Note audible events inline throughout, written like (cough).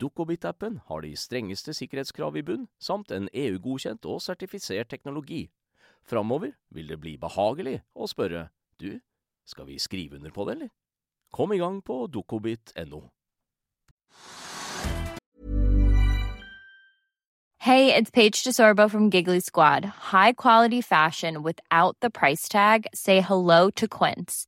Dukkobit-appen har de strengeste sikkerhetskrav i bunn, samt en EU-godkjent og sertifisert teknologi. Framover vil det bli behagelig å spørre du, skal vi skrive under på det, eller? Kom i gang på dukkobit.no. Hey, it's Paige DeSorbo from Giggly Squad. High quality fashion without the price tag. Say hello to Quince.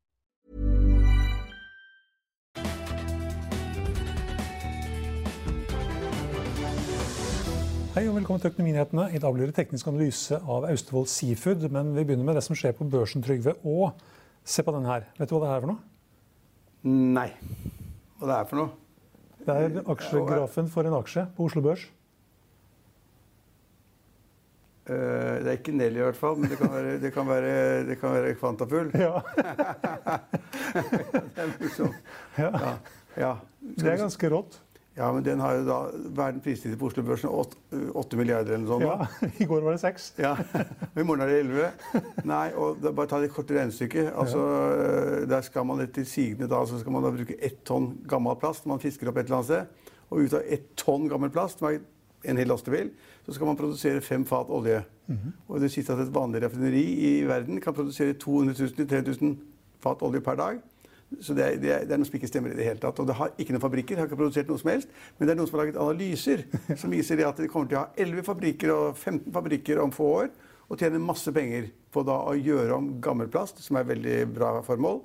Hei og velkommen til Økonominyhetene. I dag blir det teknisk analyse av Austevoll Seafood. Men vi begynner med det som skjer på børsen, Trygve. Og se på den her. Vet du hva det er for noe? Nei. Hva det er for noe? Det er aksjegrafen for en aksje på Oslo Børs. Uh, det er ikke Nelly i hvert fall, men det kan være, det kan være, det kan være Kvantafull. Ja. (laughs) det er morsomt. Ja. Ja. ja. Det er ganske rått. Ja, men den har jo da verden pristid på Oslo Børsen 8 milliarder eller noe sånt. Ja. (laughs) I går var det 6. Ja. Og (laughs) I morgen er det 11. Nei, og da, bare ta det korte regnestykket. Altså, Der skal man etter sigende da, så skal man da bruke ett tonn gammel plast man fisker opp et eller annet sted. Og ut av ett tonn gammel plast, som er en hel lastebil, så skal man produsere fem fat olje. Og det sies at et vanlig raffineri i verden kan produsere 200 000-3000 fat olje per dag. Så det er, det, er, det er, noe som ikke stemmer i det hele tatt. Og det har ikke noen fabrikker, har ikke produsert noe som helst. Men det er noen som har laget analyser som viser at de kommer til å ha 11 fabrikker og 15 fabrikker om få år. Og tjene masse penger på da å gjøre om gammel plast, som er veldig bra formål,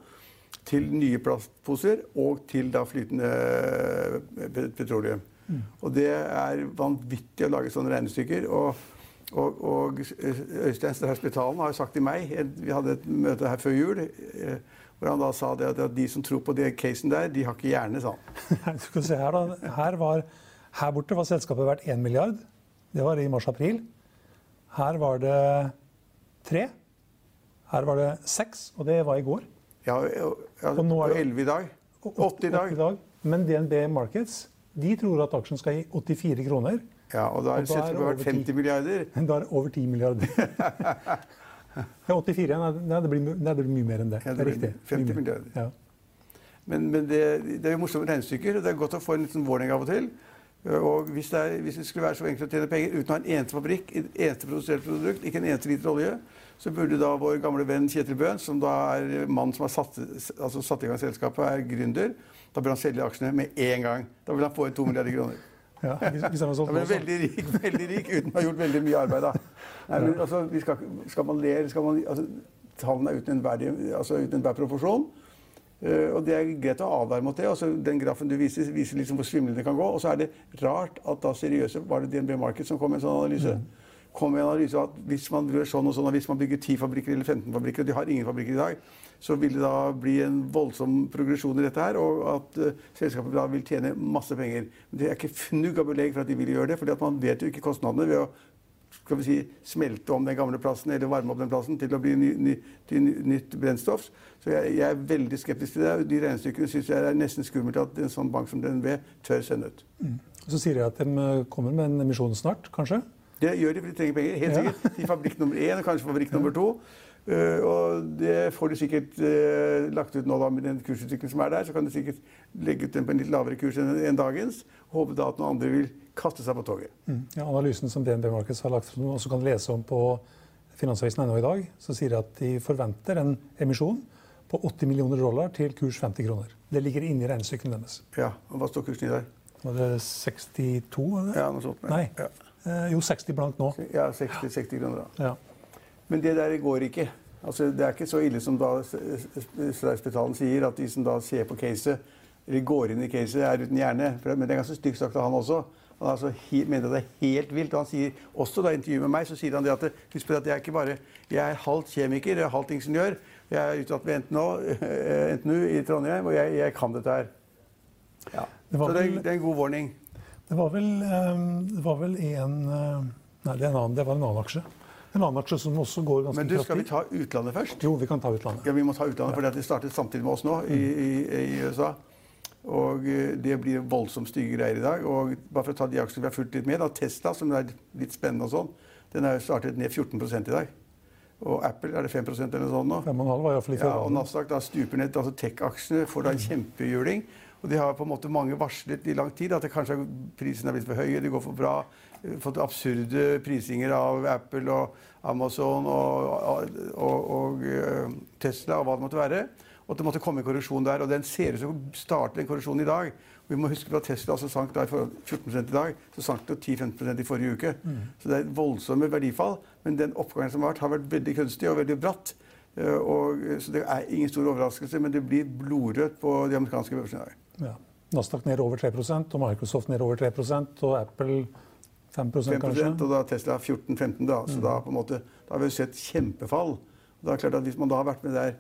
til nye plastposer og til da flytende petroleum. Og det er vanvittig å lage sånne regnestykker. og og, og Øystein Stray Spetalen har jo sagt til meg Vi hadde et møte her før jul. Hvor han da sa det at, de som tror på det casen der, de har ikke hjerne, sa han. (laughs) Skal se her, da. Her, var, her borte var selskapet verdt 1 milliard. Det var i mars-april. Her var det tre. Her var det seks, og det var i går. Ja, ja, Og nå er det- 11 i dag. Og 80 i dag. Men DNB Markets de tror at aksjen skal gi 84 kroner. Ja, og da er selskapet verdt over 50 milliarder. Da er det over 10 milliarder. (laughs) Ja, 84, nei, det, blir, nei, det blir mye mer enn det. Ja, det det er riktig. 50 Mye milliarder. Ja. Men, men det, det er jo morsomme regnestykker, og det er godt å få en liten warning av og til. Og hvis det, er, hvis det skulle være så enkelt å tjene penger uten å ha en eneste fabrikk, et eneste produsert produkt, ikke en eneste liter olje, så burde da vår gamle venn Kjetil Bøhn, som da er mannen som har satt, altså satt i gang selskapet, er gründer, da bør han selge aksjene med en gang. Da vil han få inn to milliarder kroner. Ja, (laughs) han så- veldig rik, (laughs) veldig rik uten å ha gjort veldig mye arbeid. da. Nei, men, altså, vi skal, skal man le, skal man, altså, tallene er uten enhver altså, uten enhver proporsjon. Eh, og det er greit å advare mot det. Altså, den grafen du viser, viser liksom hvor svimlende det kan gå. Og så er det rart at da seriøse Var det DNB Market som kom med en sånn analyse? Kom en analyse at hvis man gjør sånn og sånn, og hvis man bygger 10 fabrikker eller 15 fabrikker, og de har ingen fabrikker i dag, så vil det da bli en voldsom progresjon i dette her, og at uh, selskapet da vil tjene masse penger. Men det er ikke fnugg av belegg for at de vil gjøre det, for man vet jo ikke kostnadene ved å skal vi si, smelte om den gamle plassen eller varme opp den plassen til å bli ny, ny, til nytt brennstoff. Så jeg, jeg er veldig skeptisk til det. De regnestykkene syns jeg er nesten skummelt at en sånn bank som DNB tør sende ut. Så sier de at de eh, kommer med en emisjon snart, kanskje. Det gjør de, for de trenger penger. Helt sikkert. I fabrikk nummer én, kanskje fabrikk nummer to. Uh, og det får de sikkert uh, lagt ut nå da med den kursutviklingen som er der. Så kan de sikkert legge ut den på en litt lavere kurs enn enn dagens. Håpe da at noen andre vil kaste seg på toget. Ja, analysen som DNB Markets har lagt fram, og som kan lese om på Finansavisen ennå i dag, så sier de at de forventer en emisjon på 80 millioner dollar til kurs 50 kroner. Det ligger inne i regnestykkene deres. Ja, og Hva står kursen i der? Var det 62? var det? Ja, noe sånt. Nei. Ja, jo, 60 blankt nå. ja 60, 60 kroner. da. Ja. Men det der går ikke. Altså, det er ikke så ille som da Streifspetalen sier, at de som da ser på caset, eller går inn i caset, er uten hjerne. Men det er ganske stygt sagt av han også. Han altså, mener det er helt vilt. Og han sier også da intervjuet med meg, så sier han det at husk på at jeg er ikke bare jeg er halvt kjemiker, jeg er halvt ingeniør. Jeg er utdannet ved NTNU, eh, NTNU i Trondheim, og jeg, jeg kan dette her. Ja. Det så det er, det er en god warning. Det var vel, eh, det var vel en eh, Nei, det, er en annen, det var en annen aksje. En annen aksje som også går ganske Men du, skal vi ta utlandet først? Jo, vi kan ta utlandet. Ja, vi må ta utlandet, for det startet samtidig med oss nå i, i, i USA. Og eh, det blir voldsomt stygge greier i dag. Og bare for å ta de aksjene vi har fulgt litt med, da, Tesla, som er litt spennende og sånn, den har startet ned 14 i dag. Og Apple er det 5% eller noe sånt nå. 5,5 var iallfall i Ja, og. Nasdaq da stuper ned. altså Tech-aksjene får da en kjempehjuling. Og de har på en måte mange varslet i lang tid at det kanskje prisen er blitt for høye, det går for bra. Eh, Fått absurde prisinger av Apple og Amazon og, og, og, og eh, Tesla og hva det måtte være. Og at det måtte komme en korreksjon der. Og den ser ut som å starte en korreksjon i dag. Vi må huske på at Tesla altså sank da i forhold 14 i dag. Så sank det 10-15 i forrige uke. Så det er voldsomme verdifall. Men den oppgangen som har vært, har vært veldig kunstig og veldig bratt. Eh, Og, så det er ingen stor overraskelse, men det blir blodrødt på de amerikanske børsene i dag. Ja. Nasdaq ned over 3 og Microsoft ned over 3 og Apple 5 kanskje. 5% Og da Tesla 14-15, da. Så mm. da, på en måte, da har vi sett kjempefall. Og det er klart at Hvis man da har vært med der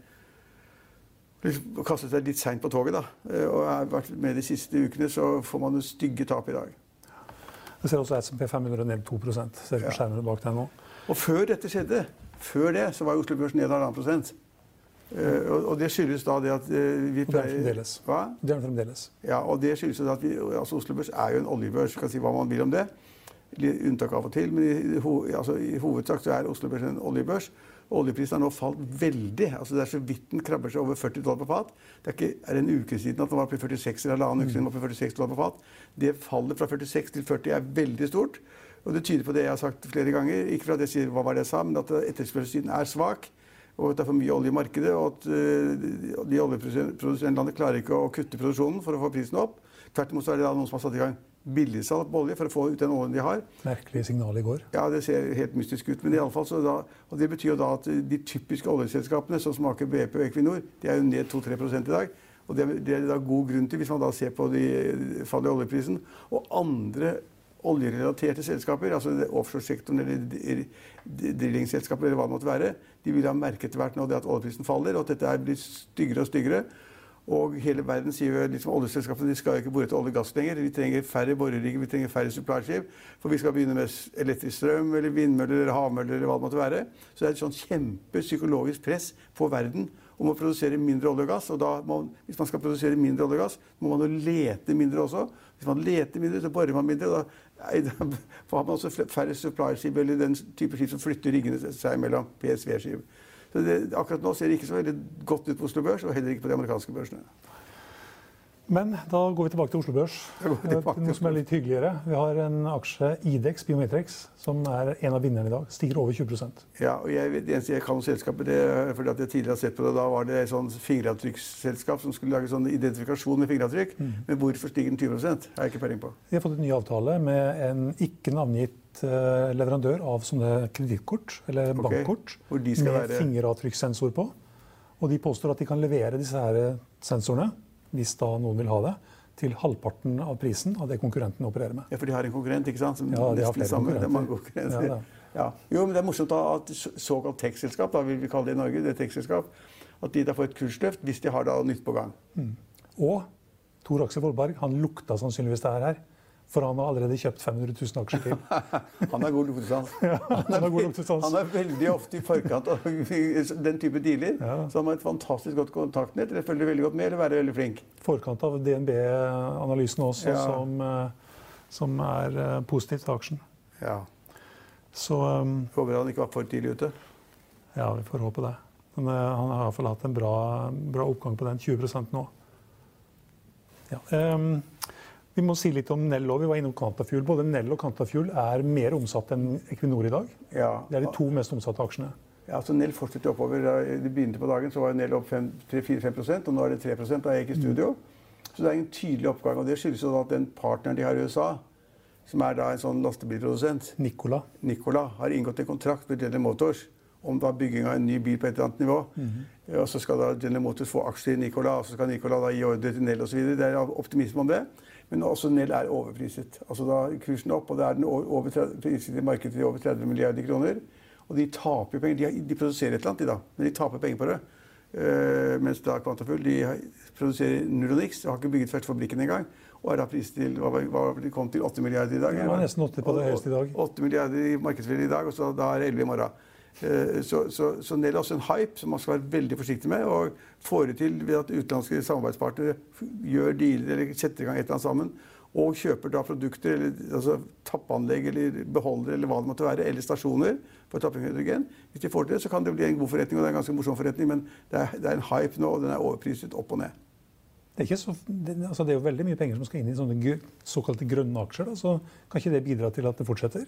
og kastet seg litt seint på toget, da, eh, og har vært med de siste ukene, så får man jo stygge tap i dag. Jeg ser også SMP 500 ned 2 Ser du på skjermene bak deg nå. Og før dette skjedde, før det, så var Oslo Børs ned 1,5 Uh, og det skyldes da det at uh, vi pleier... Det er fremdeles. Hva? Det er fremdeles. Ja, og det skyldes at vi, altså Oslo Børs er jo en oljebørs. Kan si hva man vil om det. Litt unntak av og til, men i, ho, altså, i hovedsak så er Oslo Børs en oljebørs. Oljeprisen har nå falt veldig. altså Det er så vidt den krabber seg over 40 dollar på fat. Det er, ikke, er en uke siden at den var på 46 eller halvannen uke siden den var på 46 dollar på fat. Det fallet fra 46 til 40 er veldig stort. Og det tyder på det jeg har sagt flere ganger. Ikke for at jeg sier hva var det jeg sa, men at etterspørselssiden er svak. Og at det er for mye olje i markedet, og at eh, de oljeproduserende landene klarer ikke å kutte produksjonen for å få prisen opp. Tvert imot så er det noen som har satt i gang billigsalg på olje for å få ut den oljen de har. Merkelig signal i går. Ja, det ser helt mystisk ut. Men i alle fall, så da, og det betyr jo da at de typiske oljeselskapene, sånn som Aker BP og Equinor, de er jo ned 2-3 i dag. Og det, det er det da god grunn til, hvis man da ser på de fallet i oljeprisen. Og andre oljerelaterte selskaper, altså offshoresektoren eller drillingselskaper eller hva det måtte være, de vil ha merket hvert nå det at oljeprisen faller, og at dette blir styggere og styggere. Og hele verden sier jo liksom oljeselskapene de skal ikke bore etter olje og gass lenger. Vi trenger færre borerigger, vi trenger færre supplyskip. For vi skal begynne med elektrisk strøm eller vindmøller eller havmøller eller hva det måtte være. Så det er et sånn kjempepsykologisk press på verden om å produsere mindre olje og gass. Og må, hvis man skal produsere mindre olje og gass, må man jo lete mindre også. Hvis man leter mindre, så borer man mindre. og Da, nei, da (laughs) har man også færre supplyskip eller den type skip som flytter riggene seg mellom PSV-skip. Akkurat nå ser det ikke så veldig godt ut på Oslo Børs, og heller ikke på de amerikanske børsene. Men da går vi tilbake til Oslo Børs. Tilbake Til noe som er litt hyggeligere. Vi har en aksje Idex Biometrix, som er en av vinnerne i dag. Stiger over 20% Ja, og jeg, Det eneste jeg kan om selskapet, det fordi at jeg tidligere har sett på det. Da var det et sånn fingeravtrykksselskap som skulle lage sånn identifikasjon med fingeravtrykk. Men hvorfor stiger den 20 har jeg ikke peiling på. Vi har fått en ny avtale med en ikke navngitt eh, leverandør av sånne kredittkort, eller Ok. bankkort, de med være- fingeravtrykkssensor på. Og de påstår at de kan levere disse her sensorene, hvis da noen vil ha det, til halvparten av prisen av det konkurrenten opererer med. Ja, For de har en konkurrent, ikke sant? Som Ja, de har flere er konkurrenter. konkurrenter. Ja, Ja, Jo, men det er morsomt da at såkalt tech-selskap, da vil vi kalle det i Norge, det er tech-selskap, at de da får et kursløft hvis de har da nytt på gang. Og Tor Aksel Vollberg han lukta sannsynligvis det her, her, for han har allerede kjøpt 500 000 aksjer til. (laughs) Han har god luktesans. han er, han. Han er veldig ofte i forkant av (laughs) den type dealer. Ja. Så han har et fantastisk godt kontaktnett. Eller følger veldig godt med, eller være veldig flink. forkant av DNB-analysen også, Ja. som, eh, som er eh, positiv til aksjen. Ja. Så um, Håper han ikke var for tidlig ute. ja, vi får håpe det. Men uh, han har iallfall hatt en bra, bra oppgang på den. 20% nå. Ja. ehm, vi må si litt om Nell òg. Vi var innom Cantafuel. Både Nell og Cantafuel er mer omsatt enn Equinor i dag. Ja. Det er de to mest omsatte aksjene. Ja, så Nell fortsetter oppover. Da det begynte på dagen, så var Nell opp 3-4-5% og nå er det 3 da jeg gikk i studio. Så det er en tydelig oppgang. og Det skyldes jo at den partneren de har i USA, som er da en sånn lastebilprodusent, Nicola. Nicola, har inngått en kontrakt med General Motors om da bygging av en ny bil på et eller annet nivå. Mhm. Og Så skal da General Motors få aksjer i Nicola, og så skal Nicola da gi ordre til Nell osv. Det er optimisme om det. Men også Nell er overpriset. Altså da er kursen opp, og det er den over over 30 priset i markedet til over 30 milliarder kroner. Og de taper penger. De, de produserer et eller annet, de da, men de taper penger på det. Uh, mens da Quantafull de produserer null og niks, har ikke bygget første fabrikken engang. Og er da priset til hva, hva de kom til 8 milliarder i dag? Det var nesten 8 på det høyeste i dag. 8 milliarder i markedsverdi i dag, og så da er det 11 i morgen. Eh, Så, så, så Nell er også en hype som man skal være veldig forsiktig med. Og får det til ved at utenlandske samarbeidspartnere gjør dealer eller setter i gang et eller annet sammen. Og kjøper da produkter, eller altså tappeanlegg eller beholdere eller hva det måtte være, eller stasjoner for tapping av hydrogen. Hvis de får til det, så kan det bli en god forretning, og det er en ganske morsom forretning, men det er, det er en hype nå, og den er overpriset opp og ned. Det er, så, det, altså det er jo veldig mye penger som skal inn i sånne såkalte grønne aksjer. Da, så kan ikke det bidra til at det fortsetter?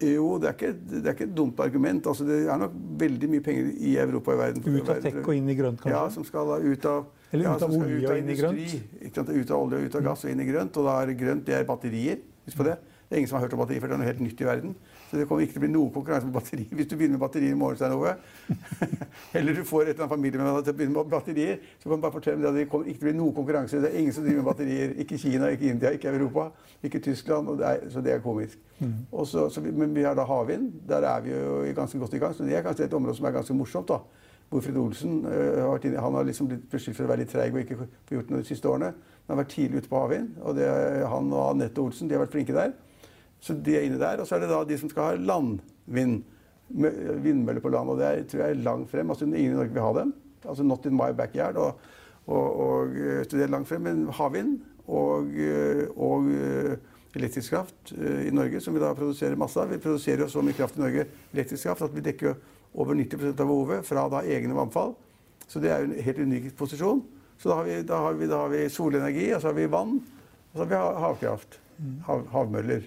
Jo, det er, ikke, det er ikke et dumt argument. Altså, det er nok veldig mye penger i Europa og i verden. Ut av tech og inn i grønt, kanskje? Ja, som skal da ut av Eller ut av ja, olje ut olje og inn i grønt? Ut av olje og ut av gass og inn i grønt. Og da er grønt det er batterier. Husk på det. Det er ingen som har hørt om batterier, for det er noe helt nytt i verden. Så det kommer ikke til å bli noe konkurranse med batterier. Hvis du begynner med batterier i morgen, Stein Ove, (laughs) eller du får et eller annet familiemedlem til å begynne med batterier, så kan du bare fortelle deg at det kommer ikke til å bli noe konkurranse. Det er ingen som driver med batterier. Ikke Kina, ikke India, ikke Europa, ikke Tyskland. Det er, så det er komisk. Og så, så men vi har da havvind. Der er vi jo ganske godt i gang. Så det er kanskje et område som er ganske morsomt. da. Hvorfrid Olsen øh, han har liksom blitt beskyldt for å være litt treig og ikke få gjort noe de siste årene. Han har vært tidlig ute på havvind. og det, er Han og Anette Olsen de har vært flinke der. Så de er inne der. Og så er det da de som skal ha landvind. Vindmøller på land. Og det er, tror jeg er langt frem. Altså Ingen i Norge vil ha dem. Altså not in my backyard. Og, og, og, øh, så det er langt frem. Men havvind og, øh, og øh, elektrisk kraft i Norge, som vi da produserer masse av. Vi produserer jo så mye kraft i Norge, elektrisk kraft, at vi dekker over 90% av behovet fra da egne vannfall. Så det er jo en helt unik posisjon. Så da har vi, da har vi, da har vi solenergi, og så har vi vann, og så har vi havkraft. Hav, havmøller.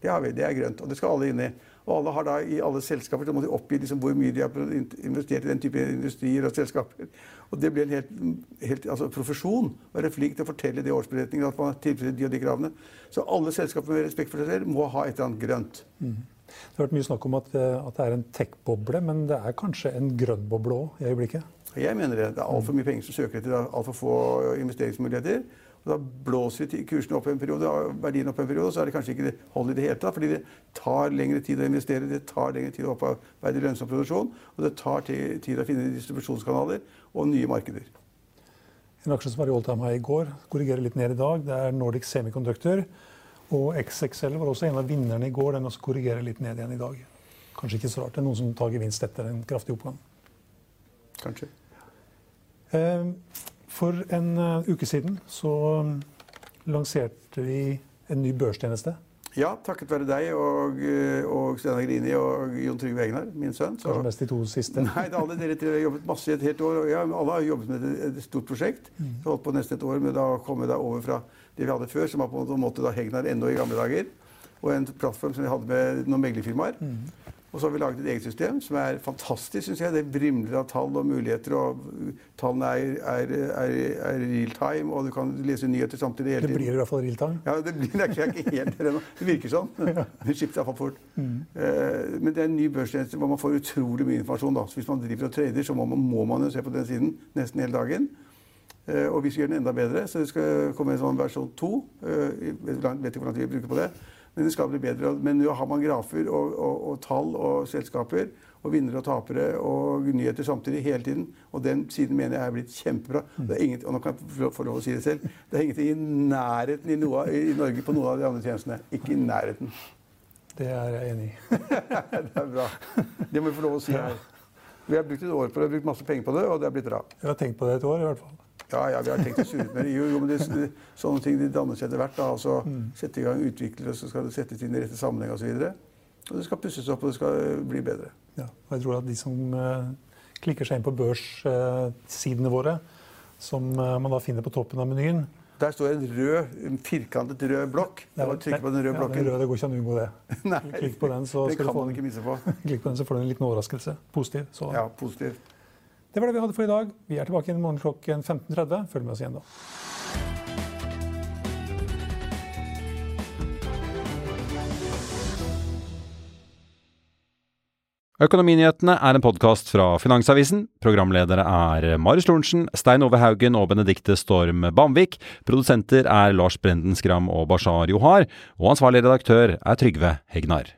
Det har vi, det er grønt, og det skal alle inn i. Og alle har da i alle selskaper så må de oppgi liksom hvor mye de har investert i den type industrier og selskaper. Og det blir en helt, helt altså profesjon. Være flink til å fortelle de årsberetningene at man tilfredsstiller de og de kravene. Så alle selskaper med respekt for seg selv må ha et eller annet grønt. Det har vært mye snakk om at, eh, at det er en tech-boble, men det er kanskje en grønn boble òg i øyeblikket? Jeg mener det. Det er altfor mye penger som søker etter altfor få investeringsmuligheter. Og da blåser kursene kursen opp en periode, verdien opp en periode, så er det kanskje ikke det hold i det hele tatt. Fordi det tar lengre tid å investere, det tar lengre tid å opparbeide lønnsom produksjon, og det tar tid å finne distribusjonskanaler og nye markeder. En aksje som var i all time high i går, korrigerer litt ned i dag. Det er Nordic Semiconductor. Og XXL var også en av vinnerne i går. Den også korrigerer litt ned igjen i dag. Kanskje ikke så rart. Det er noen som tar gevinst etter en kraftig oppgang. Kanskje. Eh, for en eh, uke siden så mm, lanserte vi en ny børstjeneste. Ja, takket være deg og, eh, og Steinar Grini og Jon Trygve Egnar, min sønn. Så. Kanskje mest de to siste? Nei, alle dere tre har jobbet masse i et helt år. Ja, alle har jobbet med et, et stort prosjekt. Mm. holdt på nesten et år med å komme over fra det vi hadde før, som var på en måte da Hegnar ennå i gamle dager. Og en plattform som vi hadde med noen meglerfirmaer. Mm. Og så har vi laget et eget system som er fantastisk, syns jeg. Det vrimler av tall og muligheter. og Tallene er, er, er, er, real time, og du kan lese nyheter samtidig hele tiden. Det blir i hvert fall real time? Ja, det, blir, det er ikke helt det ennå. Det virker sånn. (laughs) Det skifter iallfall fort. Mm. Uh, men det er en ny børstjeneste hvor man får utrolig mye informasjon. Da. Så hvis man driver og trader, så må man, må man jo se på den siden nesten hele dagen. Uh, og vi skal gjøre den enda bedre, så det skal komme en sånn versjon 2. Uh, jeg vet ikke hvordan vi bruker på det. Men det skal bli bedre. Men nå har man grafer og, og, og tall og selskaper og vinnere og tapere og nyheter samtidig hele tiden. Og den siden mener jeg er blitt kjempebra. Det er ingenting, og nå kan jeg få lov å si det selv. Det er ingenting i nærheten i, noe, i Norge på noen av de andre tjenestene. Ikke i nærheten. Det er jeg enig i. (laughs) det er bra. Det må vi få lov å si her. Vi har brukt et år på det, vi har brukt masse penger på det, og det er blitt bra. Vi har tenkt på det et år i hvert fall. Ja, ja, vi har tenkt å surre med det. Jo, jo, men det, sånne ting de danner seg etter hvert. da, altså mm. Sette i gang utvikler, og så skal det settes inn i rette sammenheng osv. Og, så og det skal pusses opp, og det skal bli bedre. Ja, og jeg tror at de som uh, klikker seg inn på børssidene uh, våre, som uh, man da finner på toppen av menyen der står en rød, en firkantet rød blokk. Ja, på den røde ja, blokken. Den røde går ikke an å unngå det. Nei, (laughs) Klikk på den, så, det kan man ikke misse på. (laughs) Klikk på den, så får du en liten overraskelse. Positiv. Så. Ja, positiv. Det var det vi hadde for i dag. Vi er tilbake i morgen klokken 15.30. Følg med oss igjen da. Økonominyhetene er en podkast fra Finansavisen. Programledere er Marius Lorentzen, Stein Ove Haugen og Benedikte Storm Bamvik. Produsenter er Lars Brenden Skram og Bashar Johar. Og ansvarlig redaktør er Trygve Hegnar.